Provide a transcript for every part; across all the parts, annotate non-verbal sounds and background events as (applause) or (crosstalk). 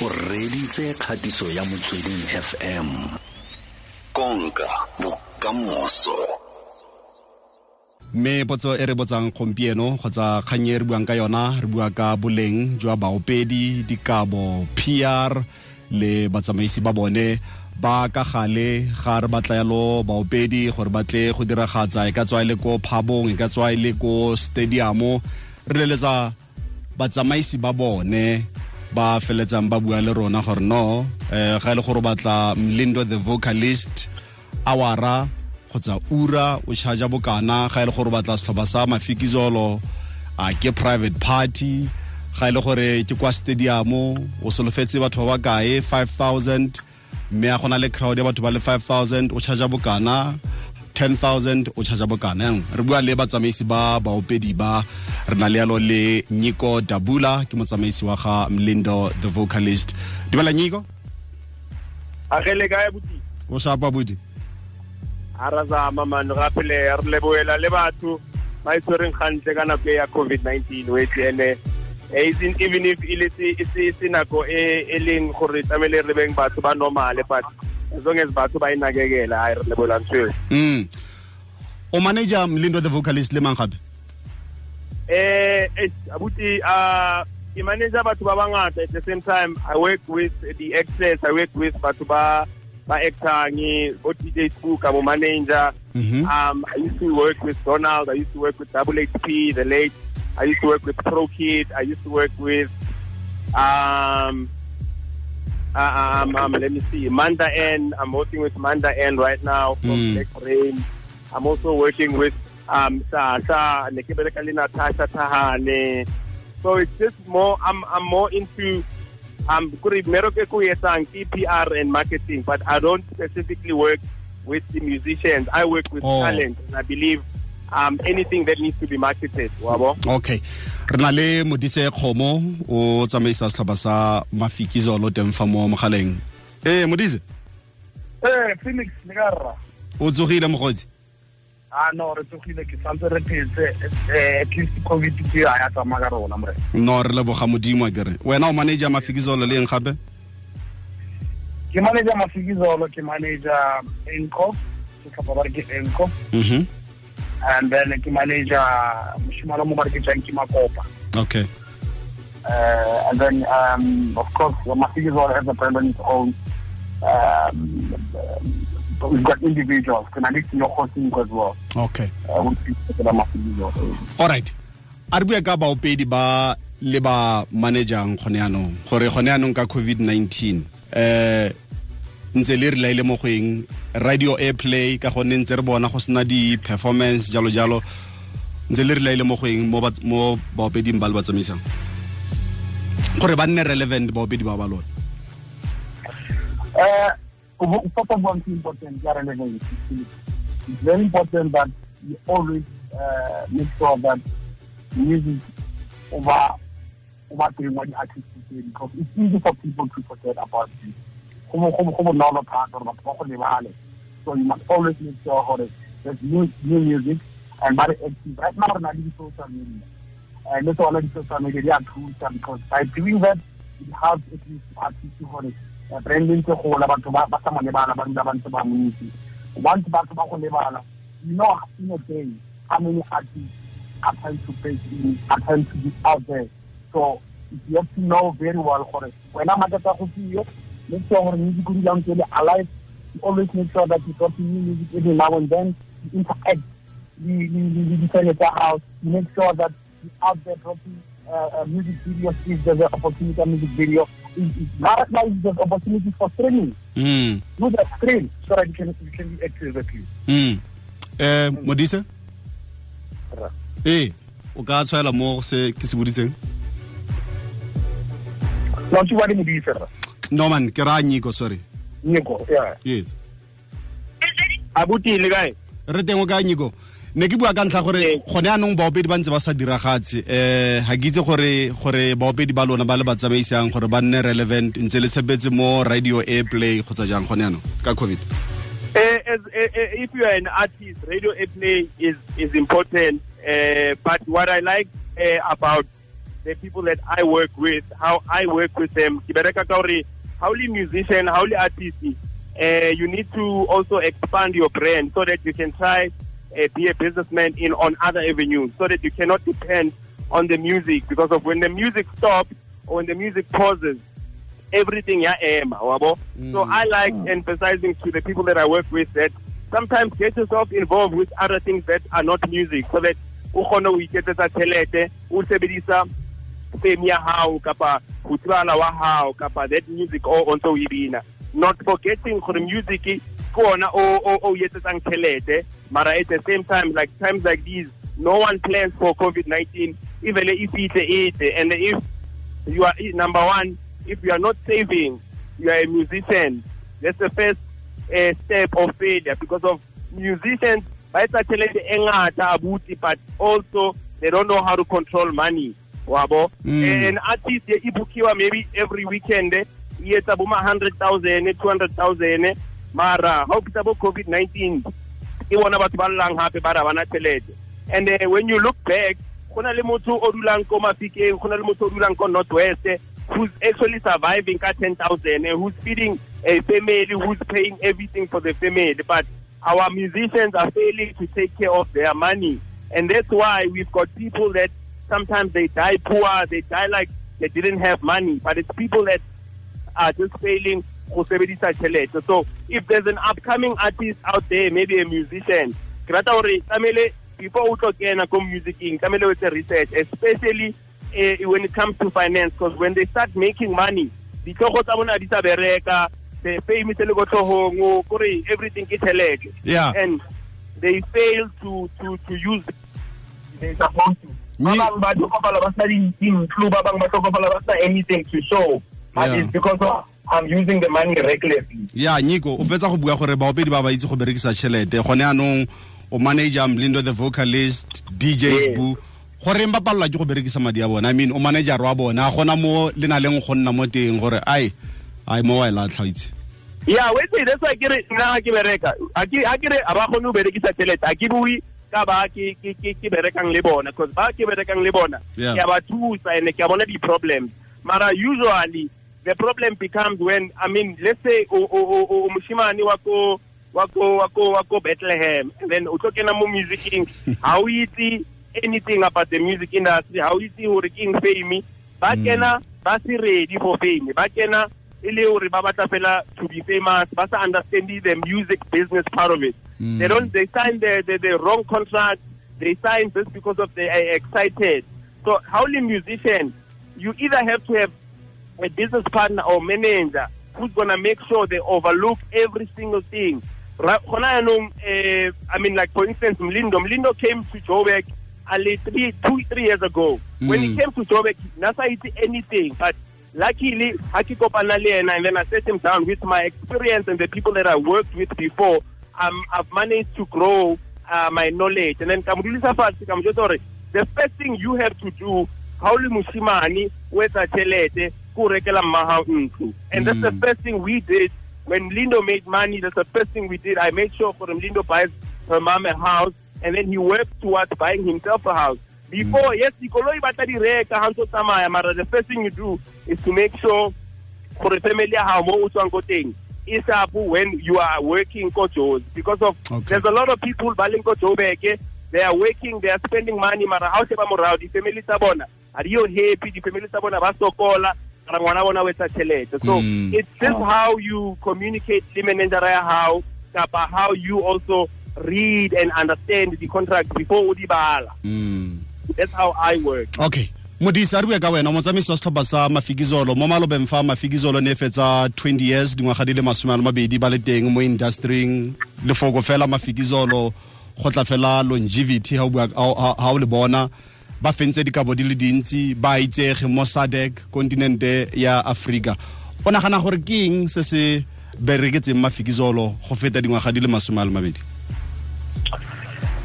o reditse kgatiso ya motsweding fm konka bokamoso. Mme potso e re botsang gompieno kgotsa kganye re buang ka yona re bua ka boleng jwa baopedi dikabo pr le batsamaisi ba bone ba ka gale ga re batla yalo baopedi gore batle go diragatsa e ka tswa e le ko phabong e ka tswa e le ko stadiumo. Re leletsa batsamaisi ba bone ba feletsang ba bua le rona gore no eh, ga e le gore batla mlindo the vocalist awara kgotsa ura o charge bokana ga e le gore batla setlhopha sa mafikizolo a ke private party ga e le gore ke kwa stadium o solofetse batho ba ba kae 5000 mme a gona le crowd ya batho ba le 5000 o charge bokana 10000 o charge bokana yanong re bua le batsamaisi ba baopedi ba re na le yalo le nyiko dubula ke motsamaisi wa ga mlindo the vocalist. Dumela nyiko? Agele kae buti o shapa budi. A ra zama mane gape le re leboela le batho ba e tshwereng gantle ka nako ya covid-19 wetse ene even if e le se nako e leng gore tlamele re beng batho ba normale but as long as batho ba inakekela a re leboela ntho mm. O manager mlindo the vocalist le mang gape? Eh abuti uh ke manager batho ba bangata at the same time. I work with the actors i work with batho ba ba actor ngi bo DJ Spook abo manager. Mhm. um i used to work with Donald i used to work with Double HP the late. I used to work with Pro Kid i used to work with um uh, um, um, let me see, Manda N. I'm working with Manda N right now from Mm. Black Rain. I'm also working with um Sasha, Nekebelekali Natasha Thahane. So it's just more. I'm I'm more into um kuri meroko ko PR and marketing, but I don't specifically work with the musicians. I work with Oh. talent, and I believe um anything that needs to be marketed. Wabo. okay re na le modise kgomo o tsamaisa setlhopha sa mafikizolo teng fa mo mogaleng ee modise Eh, Phoenix le ka rra. o tsogile mogotsi Ah no, re tsogile ke santse re phetse eh at least COVID ke a ya tsamaya ka rona more. no re leboga modimo a kere wena o manager mafikizolo le eng gape Ke manager Mafikizolo, ke manager Enco, ke tlhopha ba re ke Enco, mhm and then ke manager moshimalo mo bareketsang re ke Makopa. okay Uh, and then um of course Mafikizolo has a brand on its own. Um, uh, we've got individuals, can I need your hosting as well. okay Uh, we'll all right a re bue ka baopedi ba le ba managang gone yanong gore gone yanong ka covid-19 eh ntse le re laile mo go radio airplay ka gonne ntse re bona go sena di-performance jalo jalo ntse le re laile mo go mo baopeding ba le ba tsamaisang. Gore ba nne relevant baopedi ba ba lona. First of all, it's important that relevance. It's very important that you always uh, make sure that music over over the artist is doing because it's easy for people to forget about you. Go bo- go bo- bonolo thata batho ba go lebale. So you must always make sure gore there's new new music and active. Right now, re na le di-social media. And le tsona di-social media di a thusa because by doing that, it helps at least artists gore uh, branding tse gola batho ba sa mo lebala ba dula ba ntse ba. Once batho ba go lebala, you know in a day how many artists are trying to break in, are trying to be out there. So you have to know very well gore wena maketa go tiyo, make sure our music o dula ntse alive. You always make sure that you drop new music every now and then. You interact the the the, the channel house. You make sure that you out there dropping uh, uh, music videos if there's an opportunity a music video. It, it, now now there's opportunity for streaming. mm. Do that stream so that you can you can be active with you. mm. eh modise Ra. ee o ka tshwaela mo se ke se boditseng Don't you want to be sir? no man ke ra nyiko sorry Nico, yeah. yes Abuti le kae? re teng o ka nyiko ne ke bua ka ntlha gore gone anong baopedi ba ntse ba sa diragatse um ga ke itse gore gore baopedi ba lona ba le gore ba nne relevant ntse le tshepetse mo radio airplay kgotsa jang gone anong ka covid Eh, as, eh, eh, if you are an artist, radio airplay is is important. Uh, but what I like uh, about the people that I work with, how I work with them. Ke bereka ka hore ha o le musician, o artist, uh, you need to also expand your brand so that you can try uh, be a businessman in on other avenues so that you cannot depend on the music because of when the music stops or when the music pauses everything ya ema wabo? So i like emphasizing to the people that i work with that sometimes get yourself involved with other things that are not music so that o kgone ho iketsetsa tjhelete o sebedisa fame ya hao kapa ho tsebala wa hao kapa that music o o ntso o e not forgetting gore music ke ona o o yetsetsang tjhelete mara at the same time like times like these no one plans for covid-19 even if it's it and if you are number one if you are not saving you are a musician that's the first uh, step of failure because of musicians ba etsa tjhelete e ngata abuti but also they don't know how to control money wabo. Mm. an artist bookiwa maybe every weekend e etsa bo ma 100,000 200,000 mara ha o fitsa bo covid-19 ke bona batho ba llang hape ba ra bana tjhelete. And uh, when you look back go na le motho o dulang ko mafikeng go na le motho o dulang ko northwest who's actually surviving ka 10,000 eh, who's feeding a family who's paying everything for the family. But our musicians are failing to take care of their money. And that's why we've got people that sometimes they die poor they die like they didn't have money but it's people that are just failing go sebedisa tšhelete so if there's an upcoming artist out there maybe a musician ke rata gore tlamele before o tlo kena ko musicing tlamele o etse research especially uh, when it comes to finance because when they start making money ditlhogo tsa bona di sa bereka the fame se le ko tlhogong o kore everything ke tšhelete Yeah. and they fail to to to use they're supposed to. Ba bang ba tlhokofala ba sa dintlo, ba bang ba tlhokofala ba sa anything to show. Yeah. it's because of I'm using the money recklessly. ya nyiko o fetsa go bua gore baopedi ba ba itse go berekisa tšhelete gone anong o manager mlindo the vocalist djs Yes. bu goreng ba palelwa ke go berekisa madi a bona i mean o manager wa bona a gona mo le na leng go nna mo teng gore ai ai mo wa e latlha itse ya wetse that's why kere nna ke bereka ha kere a ba kgone ho berekisa tšhelete ha ke bue ka ba ke ke ke ke berekang le bona because ba ke berekang le bona ke ba thusa and ke bona di-problems. Mara usually the problem becomes when i mean let's say o o o moshimane wa ko wa ko wa ko wa ko Bethlehem and then o tlo kena mo musicing. (laughs) Ha o itse anything about the music industry ha o itse hore ke eng fame ba mm. kena ba se ready for fame ba kena e le hore ba batla fela to be famous ba sa understanding the music business part of it Mm. they don't they sign the, the the wrong contract they sign just because of they are excited so how a musician you either have to have a business partner or manager who's gonna make sure they overlook every single thing. Khona eh, I mean, like for instance, Mlindo. Mlindo came to Joburg only three, two, three years ago. When he Mm. came to Joburg, nasa ite anything, but luckily, haki kopana le yena, and then I set him down with my experience and the people that I worked with before. Um, I've managed to grow uh, my knowledge, and then kamudulisa fatshe kamjwetsa hore the first thing you have to do o le moshimane o etsa tšhelete ke o rekela mmagao ntlo. And that's the Mm. first thing we did. When Lindo made money that's the first thing we did. I made sure for him Lindo buys her mom a house and then he works towards buying himself a house. Before yes dikoloi ba di reka ha tsamaya mara the first thing you do is to make sure for the family ya gago mo o tswang teng sapo when you are working ko because of Okay. there's a lot of people ba leng ko Joburg they are working they are spending money mara ha o sheba morao di-family tsa bona ha di yo happy di-family tsa bona ba sokola mara ngwana bona o etsa tšhelete so Mm. it's just how you communicate le managera ya gago kapa how you also read and understand the contract before o di bala mm. that's how I work okay modisi a re bue ka wena motsamaisi wa setlhopha sa mafikizolo mo malobeng fa mafikizolo ne e fetsa 20 years dingwaga di le masome a le mabedi ba le teng mo industrying. Lefoko fela mafikizolo go tla fela longevity ha o le bona. Ba fentse dikabo di le dintsi ba itsege mo sadec continente ya aforika o nagana gore ke eng se se bereketseng mafikizolo go feta dingwaga di le masome a le mabedi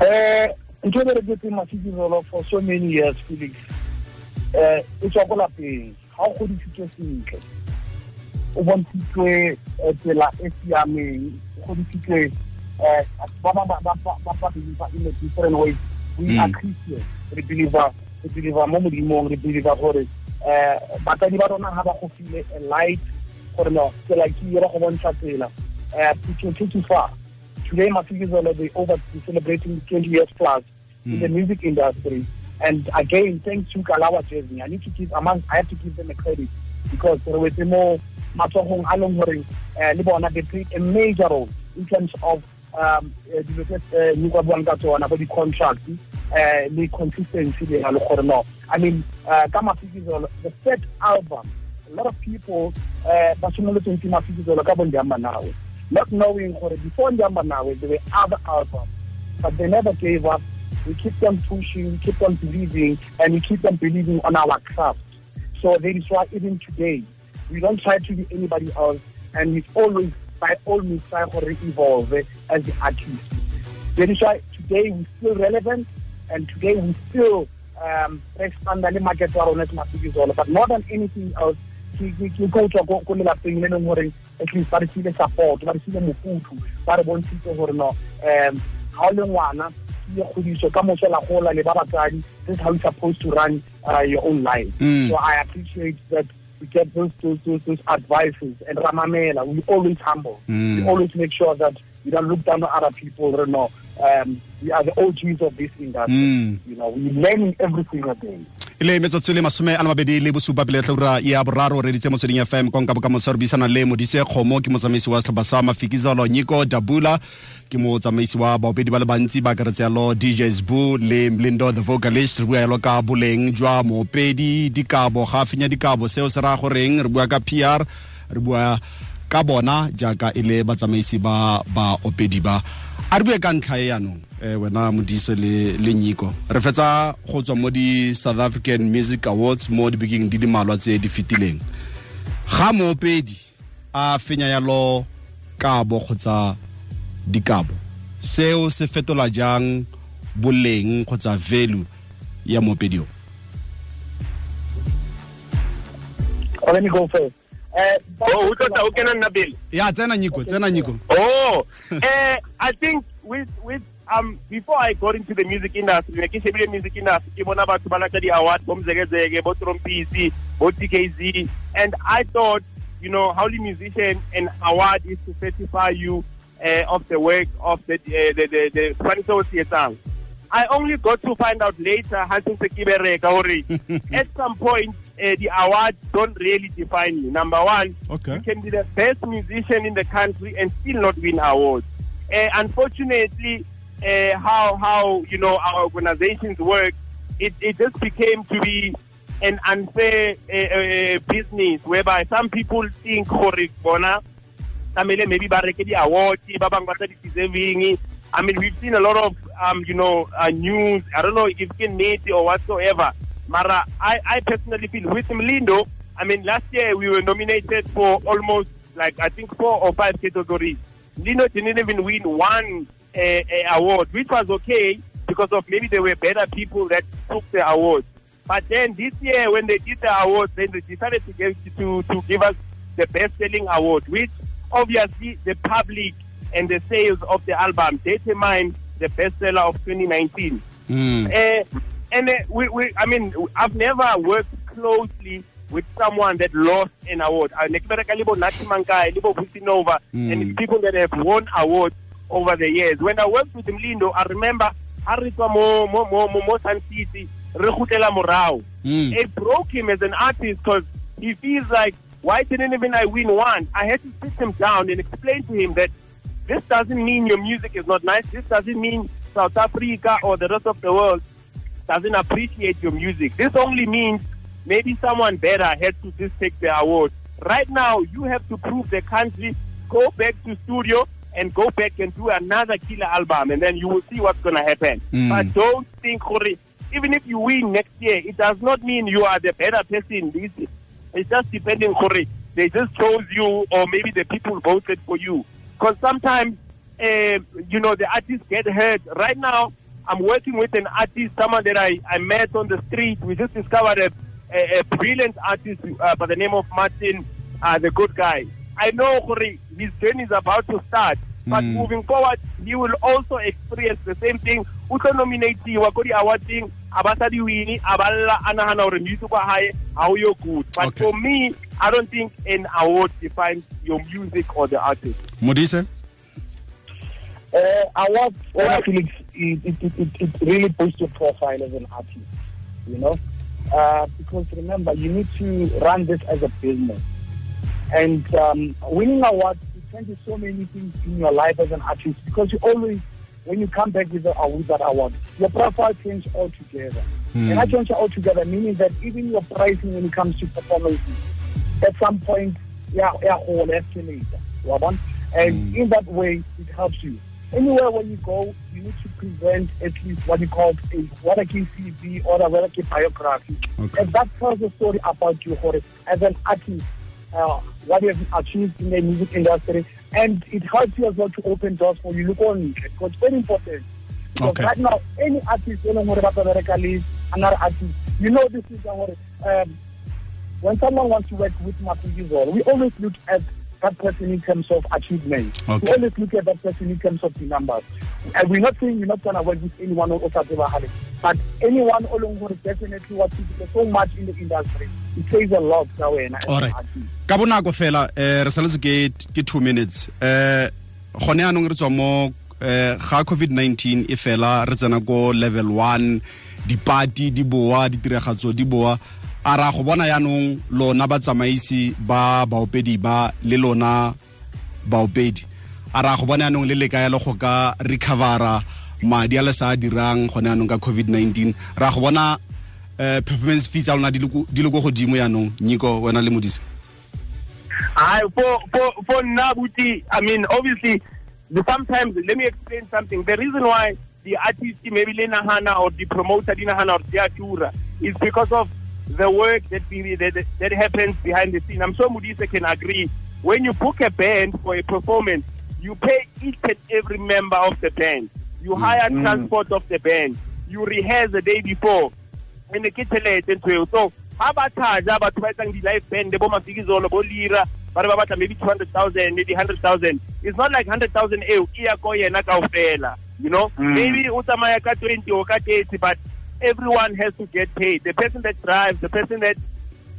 Eh, ntho e bereketseng mafikizolo for so many years felix eh e tswa ko lapeng. Ga o godisitswe sentle o bontshitswe eh, tsela e siameng. O godisitswe um ba ba ba ba ba ba believe in a different way. We Mm. are christians re believer re believer mo modimong re believer gore um batsadi ba rona ga ba go file a light gore no tsela ke ira go bontsha tsela. Um it will take you far today mafikizolo they over celebrating 20 years plus in the hmm. music industry and again thanks to Kalawa Jazmee i need to give among i have to give them a credit because re wetse mo matsogong a leng gore um le they played a major role in terms of um uh, le consistency le na le gore no i mean uh, ka mafikizolo the third album a lot of people uh, not knowing before Ndihamba Nawe there were other albums but they never gave up we keep them pushing we keep them believing and we keep them believing on our craft. So that is why even today we don't try to be anybody else and we always by all means try to evolve as the artist. That is why today we're still relevant and today we still um, expand the market wa rona se but more than anything else ke tswa ko lelapeng le leng gore at least support ba re file mofuthu ba re bontshitse gore no um ke kgodiso ka moso la gola le ba batsadi this is how you supposed to run uh, your own life mm. so i appreciate that we get those those those, those advices and ramamela we always humble mm. we always make sure that we don't look down on other people you know um, we are the OGs of this industry mm. you know we learn every single day le metsotso le masome a mabedi le bosupa pele tlaura ya boraro re ditse motsweding fm konka bokamoso re buisana le modise kgomo ke motsamaisi wa setlhopha sa mafikizolo nyiko dabula. Ke motsamaisi wa baopedi ba le bantsi ba akaretse yalo djs bu le mlindo the vocalist. Re bua yalo ka boleng jwa moopedi dikabo ga fenya dikabo. Seo se raya goreng re bua ka pr re bua ka bona jaaka e le batsamaisi ba baopedi ba. A re bue ka ntlha e yanong eh wena modise le le nyiko. Re fetsa go tswa mo di South African Music Awards mo dibekeng di di malwa tse di fetileng. Ga moopedi a fenya yalo kabo kgotsa dikabo. Seo se fetola jang boleng kgotsa value ya moopedi o let me go first uh, oh, utlotsa o kena nna pele? Ya tsena nyiko tsena nyiko. Oh uh, i think with with um before I got into the music industry ne ke shebile music industry ke bona batho ba lata di-award bo Mzekezeke bo Trompies bo TKZee and I thought you know how the musician an award is to certify you uh, of the work of the uh, the the the tshwanetse I only got to find out later how to (laughs) at some point uh, the awards don't really define you. Number one, okay. you can be the best musician in the country and still not win awards. Uh, unfortunately, uh, how how you know our organizations work, it, it just became to be an unfair uh, uh, business whereby some people think gore bona tlamehile maybe ba reke di-award I mean, we've seen a lot of, um, you know, uh, news. I don't know if it's Nate or whatsoever. Mara, I, I personally feel with Mlindo, I mean, last year we were nominated for almost like, I think, four or five categories. Lindo didn't even win one award, which was okay because of maybe there were better people that took the award. But then this year, when they did the award, then they decided to give to to give us the best-selling award, which obviously the public and the sales of the album determined the bestseller of 2019. Mm. Uh, and uh, we, we, I mean, I've never worked closely with someone that lost an award. Uh, mm. and people that have won awards over the years. When I worked with Mlindo, I remember Haritwa mo mo mo mo mo Sun City, Morao. Mm. It broke him as an artist because he feels like, why didn't even I win one? I had to sit him down and explain to him that this doesn't mean your music is not nice. This doesn't mean South Africa or the rest of the world doesn't appreciate your music. This only means maybe someone better had to just take the award. Right now, you have to prove the country, go back to studio and go back and do another killer album, and then you will see what's going to happen. Mm. But don't think, even if you win next year, it does not mean you are the better person. It's just depending, they just chose you, or maybe the people voted for you. Because sometimes, uh, you know, the artists get hurt. Right now, I'm working with an artist, someone that I, I met on the street. We just discovered a, a, a brilliant artist uh, by the name of Martin, uh, the good guy. I know his journey is about to start. But mm. moving forward, he will also experience the same thing. Uto nominate Wakodi award thing, a ba sa di wini a ba lla a nagana gore music wa hae ha o yo good but Okay. for me i don't think an award defines your music or the artist modise Uh, award, what I feel it, it, it, it, it really boosts your profile as an artist, you know? Uh, because remember, you need to run this as a business. And um, winning awards, it changes so many things in your life as an artist because you always, when you come back with, a, with that award, your profile changes altogether. And I change altogether, meaning that even your pricing when it comes to performances, at some point, yeah, yeah, whole escalator. one. And in that way, it helps you. Anywhere where you go, you need to present at least what you call a what a CV or a biography. Okay. And that tells a story about you, Jorge, as an artist, uh, what you have achieved in the music industry. And it helps you as well to open doors for you. Look on because it's very important. Because Okay. right now, any artist, you know, another artist, you know, this is our, um, when someone wants to work with Mafikizolo, we always look at that person in terms of achievement. Okay. We always look at that person in terms of the numbers. And we're not saying we're not going to work with anyone or Osateba but anyone along who is definitely what is so much in the industry, it says a lot wena alright artist. ka bonako fela eh re saletse ke ke 2 minutes. Eh gone anong re tswa mo eh ga covid-19 e fela re tsena ko level 1 dipati di boa ditiragatso di boa. A ra go bona yaanong lona batsamaisi ba baopedi ba le lona baopedi a ra go bona yaanong le le kaya le go ka recovera madi a le sa dirang gone yaanong ka covid-19 ra go bona eh performance fees tsa lona di le ko- godimo yaanong nyiko wena le modise I for for for Nabuti, I mean, obviously, sometimes let me explain something. The reason why the artist maybe Lena Hana or the promoter Dina Hana or Diatura is because of the work that, that that happens behind the scene. I'm sure Modise can agree. When you book a band for a performance, you pay each and every member of the band. You mm, hire mm. transport of the band. You rehearse the day before. and tšhelete ntho eo. So ba charge batho ba etsang di-live band bo mafikizolo bo lira ba re ba batla maybe two hundred thousand maybe hundred thousand. It's not like hundred thousand eo e ya ko yena kaofela you know? Mm. Maybe o tsamaya ka twenty or ka thirty but everyone has to get paid. The person that drives the person that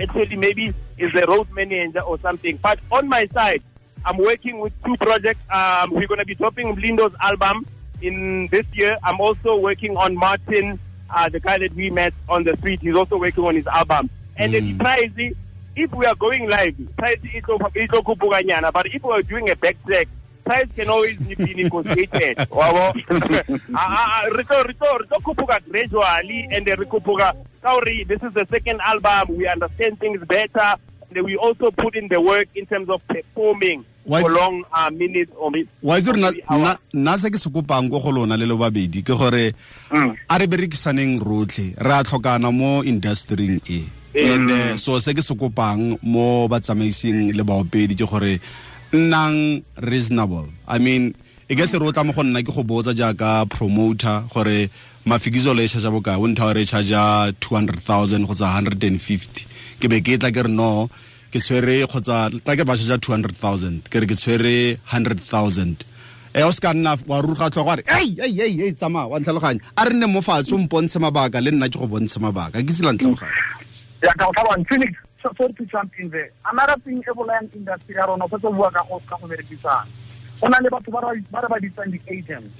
actually maybe is the road manager or something. But on my side I'm working with two projects. Um, we're going to be dropping Lindo's album in this year. I'm also working on Martin, uh, the guy that we met on the street. He's also working on his album. And the price, if we are going live, price is kupuganyana. But if we are doing a backtrack, price can always be (laughs) negotiated. Wabo? Rito, Rito, Rito kupuga gradually, and then Rikupuga. Sorry, this is the second album. We understand things better. We also put in the work in terms of performing Why for long uh, minutes or mi- Why is hours. nna nna se ke se kopang ko go lona le le babedi ke gore a re berekisaneng rotlhe re a tlhokana mo industryng e. And eh, so se ke se kopang mo batsamaising le baopedi ke gore nnang reasonable. I mean e ke se re o tla mo go nna ke go botsa jaaka promoter gore mafikizolo e charge bokae o ntha re charge 200000 kgotsa 150 ke be ke tla ke re no ke tshwere kgotsa tla ke ba charge 200000 ke re ke tshwere 100000 e o se ka nna wa ruruga tlhogo re ei ei ei ei tsamaya. Wa ntlhaloganya. A re nne mo fatshe o mpontshe mabaka le nna ke go bontshe mabaka. Ke tsela ntlhaloganya. Sorry to jump in there. Another thing, Evoline industry, I don't know, bua ka go ka go berekisana. Go na le batho ba re ba ditsang di-agent,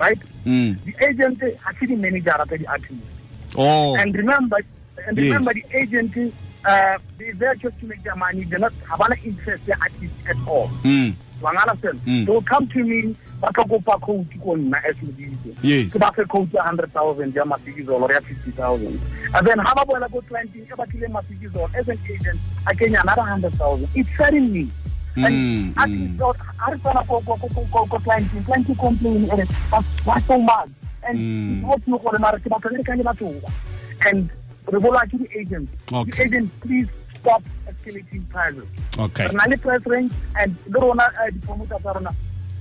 right? Mm. The agent ha se di-manager tsa di-artist. oh And remember, and Yes. remember the agent, uh, they're there just to make their money. They're not have an interest in artist at all. mm. Wa understand? Mm. They will come to me, ba tlo kopa code ko nna as modise. Yes. Ke ba fe code ya 100,000 ya mafikizolo ya 50,000. And then ha ba boela ko clienting e batlile mafikizolo as an agent a kenya another 100,000. It's selling me. Mm, And mm. least not ha re tsena ko ko clienting, clienting complain why so much? And Mm. you call mara ke batla le ka le batho. And re bola ke di-agent. Okay. The-agent, please stop escalating prices. okay Re na le price range and le rona uh, di-promoter tsa rona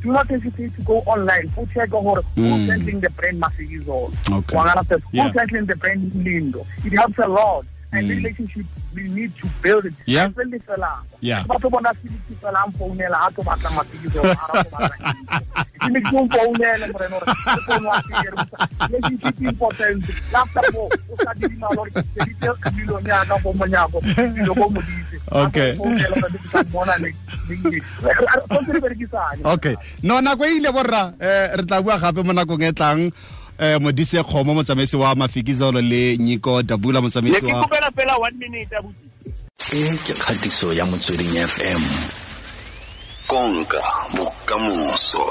do not hesitate to go online o check gore Mm. who's handling the brand Mafikizolo Okay. Yeah. who's handling the brand Lindo it helps a lot and relationship we need to build it Yeah. Ha se le felang. Yeah. ba tlo bona seliti fela a mfounela ha tlo batla mafikiso a ra batla ke ne ke o mfounele morena hore ke founu wa fere relationship is important after mo o sa di ma lori ke di tse ka milong ka bo monyako di go modise Okay. di ka mona le le go se berekisane okay no nako e ile borra eh re tla bua gape mo nakong e tlang eh modise kgomo motsamaisi wa mafikizolo le nyiko dabula ne motsamaisi ke wa kopela fela 1 minute abuti. E ke kgatiso ya motsweding fm konka bokamoso